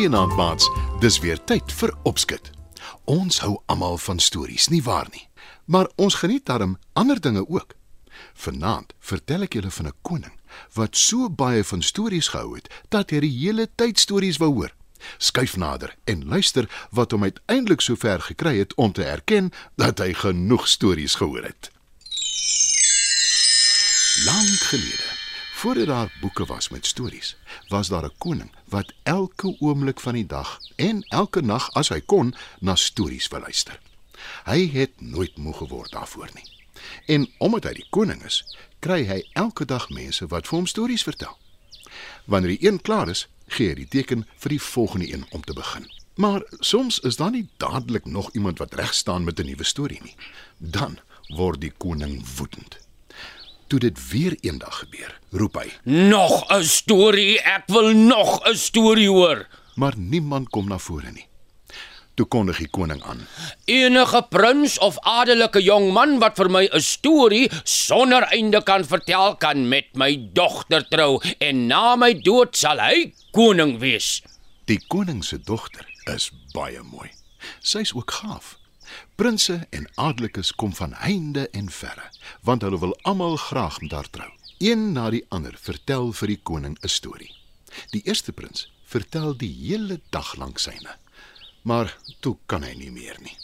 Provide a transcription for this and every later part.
Goeienaand maats, dis weer tyd vir opskud. Ons hou almal van stories, nie waar nie? Maar ons geniet darm ander dinge ook. Vanaand vertel ek julle van 'n koning wat so baie van stories gehou het dat hy die hele tyd stories wou hoor. Skuif nader en luister wat hom uiteindelik so ver gekry het om te erken dat hy genoeg stories gehoor het. Lank gelede, voordat daar boeke was met stories, was daar 'n koning wat elke oomblik van die dag en elke nag as hy kon na stories wil luister. Hy het nooit moeg geword daarvoor nie. En omdat hy die koning is, kry hy elke dag mense wat vir hom stories vertel. Wanneer die een klaar is, gee hy die teken vir die volgende een om te begin. Maar soms is daar nie dadelik nog iemand wat reg staan met 'n nuwe storie nie. Dan word die koning woedend. Toe dit weer eendag gebeur, roep hy, Nog 'n storie, ek wil nog 'n storie hoor. maar niemand kom na vore nie. Toe kondig die koning aan. Enige prins of adelike jong man wat vir my 'n storie sonder einde kan vertel, kan met my dogter trou en na my dood sal hy koning wees. Die koning se dogter is baie mooi. Sy's ook gaaf. Prinse en adelikes kom van heinde en verre, want hulle wil almal graag met haar trou. Een na die ander vertel vir die koning 'n storie. Die eerste prins vertel die hele dag lank syne. Maar toe kan hy nie meer nie.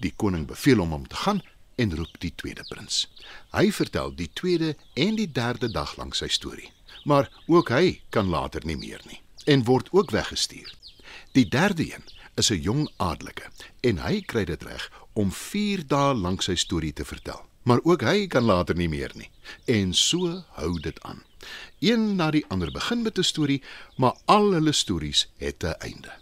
Die koning beveel hom om te gaan en roep die tweede prins. Hy vertel die tweede en die derde dag lank sy storie, maar ook hy kan later nie meer nie en word ook weggestuur. Die derde een is 'n jong adelike en hy kry dit reg om 4 dae lank sy storie te vertel. Maar ook hy kan later nie meer nie. En so hou dit aan. Een na die ander begin met 'n storie, maar al hulle stories het 'n einde.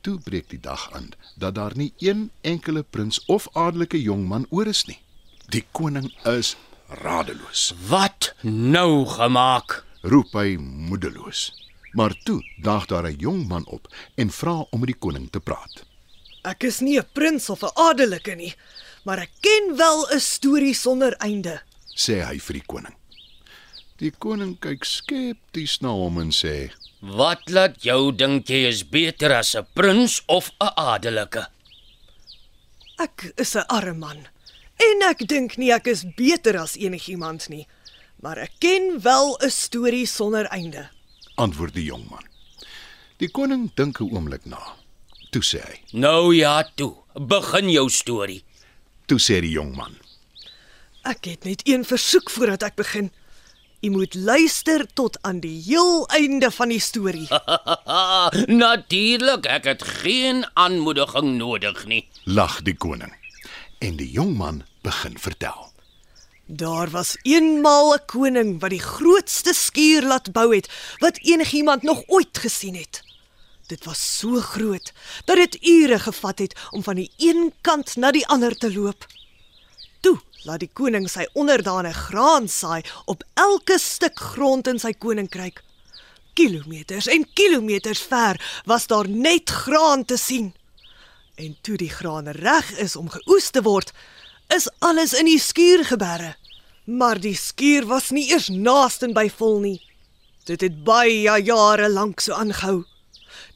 Toe breek die dag aan dat daar nie een enkele prins of adelike jongman oor is nie. Die koning is radeloos. Wat nou gemaak? Roep hy moedeloos. Maar toe daag daar 'n jong man op en vra om met die koning te praat. Ek is nie 'n prins of 'n adelike nie, maar ek ken wel 'n storie sonder einde. sê hy vir die koning. Die koning kyk skepties na hom en sê: Wat laat jou dink jy is beter as 'n prins of 'n adelike? Ek is 'n arm man en ek dink nie ek is beter as enigiemand nie, maar ek ken wel 'n storie sonder einde. Antwoord die jong man. Die koning dink 'n oomblik na. Toe sê hy: Nou ja, toe. Begin jou storie. "Toe sê die jong man: Ek het net een versoek voordat ek begin. U moet luister tot aan die heel einde van die storie. Natuurlik, ek het geen aanmoediging nodig nie. lag die koning. En die jong man begin vertel. Daar was eenmal 'n koning wat die grootste skuur laat bou het wat enigiemand nog ooit gesien het. Dit was so groot dat dit ure gevat het om van die een kant na die ander te loop. Toe laat die koning sy onderdane graan saai op elke stuk grond in sy koninkryk. Kilometers en kilometers ver was daar net graan te sien. En toe die graan reg is om geoes te word, is alles in die skuur geberre. Maar die skuur was nie eers naaste by vol nie. Dit het baie jare lank so aangehou.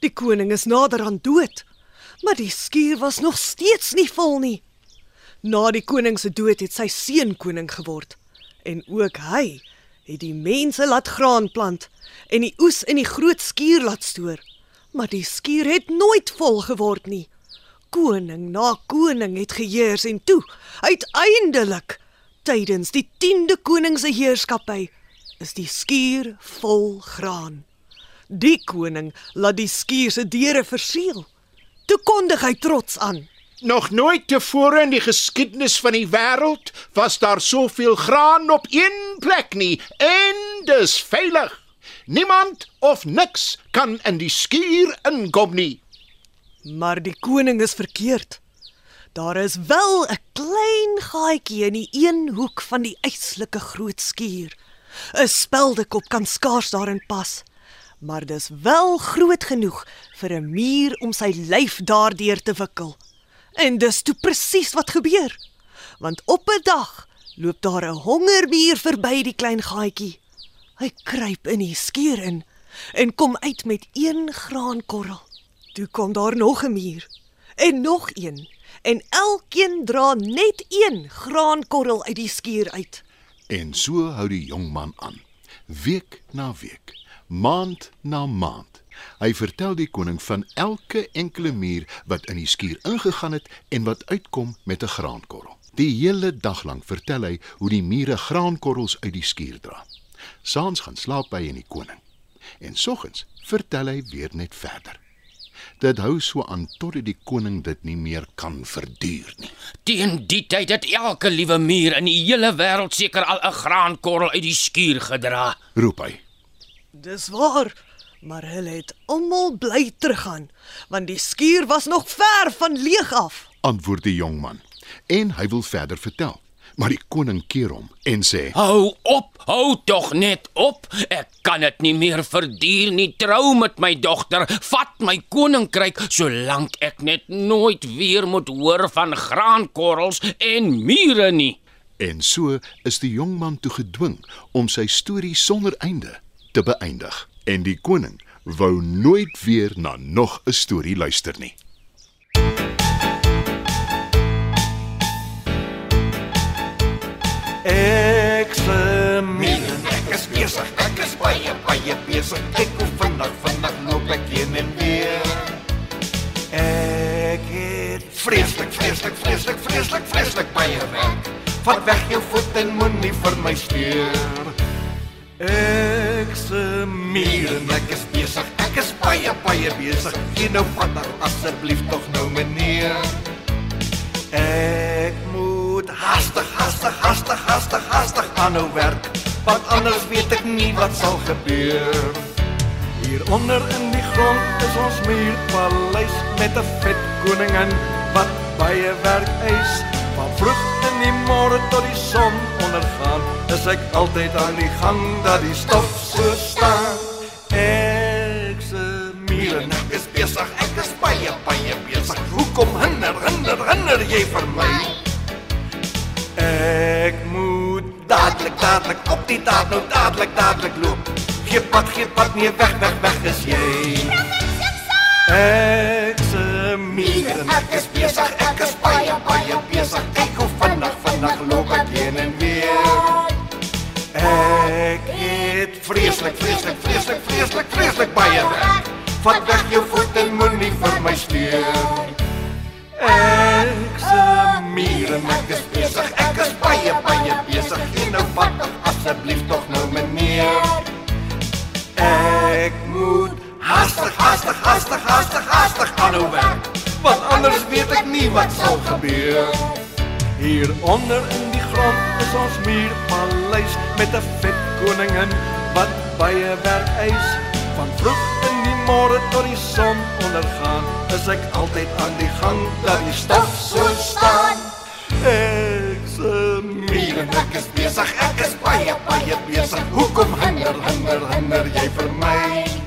Die koning is nader aan dood, maar die skuur was nog steeds nie vol nie. Na die koning se dood het sy seun koning geword en ook hy het die mense laat graan plant en die oes in die groot skuur laat stoor. Maar die skuur het nooit vol geword nie. Koning na koning het geheers en toe, uiteindelik, tydens die 10de koning se heerskappy, is die skuur vol graan. Die koning laat die skuur se deure verseël. Toe kondig hy trots aan. Nog nooit tevore in die geskiedenis van die wêreld was daar soveel graan op een plek nie en dis veilig. Niemand of niks kan in die skuur inkom nie. Maar die koning is verkeerd. Daar is wel 'n klein gaatjie in die een hoek van die yslike groot skuur. 'n Speldekop kan skaars daarin pas, maar dis wel groot genoeg vir 'n muur om sy lyf daardeur te wikkel. En dis toe presies wat gebeur. Want op 'n dag loop daar 'n hongermuur verby die klein gaatjie. Hy kruip in die skuur in en kom uit met een graankorrel. Toe kom daar nog 'n muur en nog een en elkeen dra net een graankorrel uit die skuur uit. En so hou die jong man aan, week na week, maand na maand. Hy vertel die koning van elke enkele muur wat in die skuur ingegaan het en wat uitkom met 'n graankorrel. Die hele dag lank vertel hy hoe die mure graankorrels uit die skuur dra. Saans gaan slaap hy in die koning. En soggens vertel hy weer net verder. Dit hou so aan totdat die koning dit nie meer kan verduur nie. Teen die tyd het elke liewe muur in die hele wêreld seker al 'n graankorrel uit die skuur gedra. Roep hy. Dis waar, maar hulle het almal bly teruggaan, want die skuur was nog ver van leeg af. Antwoord die jong man. En hy wil verder vertel. Maar die koning keer hom en sê: Hou op, hou tog net op. Ek kan dit nie meer verduur nie. Trou met my dogter, vat my koninkryk solank ek net nooit weer moet hoor van graankorrels en mure nie. En so is die jong man toe gedwing om sy storie sonder einde te beëindig. En die koning wou nooit weer na nog 'n storie luister nie. Ek se mien, ek is besig, ek is baie baie besig. Ek kom vandag, vandag loop ek heen en weer. Ek het vreeslik, vreeslik, vreeslik, vreeslik, vreeslik baie werk. Vat weg jou voet en moenie vir my steur. Ek se mien, ek is besig, ek is baie baie besig. Gee nou vandag asseblief tog nou meneer. Ek moet hastig, hastig, hastig aanhou werk, want anders weet ek nie wat sal gebeur. Hier onder in die grond is ons muurpaleis met 'n vet koningin wat baie werk eis. Van vroeg in die môre tot die son ondergaan, is ek altyd aan die gang dat die stof so staan. Ek se mure ek is besig, ek is baie baie besig. Hoekom hinder, hinder, hinder jy vir my? Ek dadelik op die daad nou dadelik, dadelik loop. Gee pad, gee pad, nee weg, weg, weg is jy. Ek se mure ek is besig, ek is baie baie besig. Ek hoef vandag, vandag loop ek heen en weer. Ek het vreeslik, vreeslik, vreeslik, vreeslik, vreeslik baie werk. Vat weg jou voet en moenie vir my steur. Ek se mure ek is besig, ek is baie baie besig. Hastig, hastig, hastig, hastig, hastig aanhou werk. Want anders weet ek nie wat sal gebeur. Hier onder in die grond is ons muurpaleis met 'n vet koningin wat baie werk eis. Van vroeg in die môre tot die son ondergaan, is ek altyd aan die gang dat die stof so staan. Ek se mure ek is besig, ek is baie baie besig. Hoekom hinder, hinder, hinder jy vir my?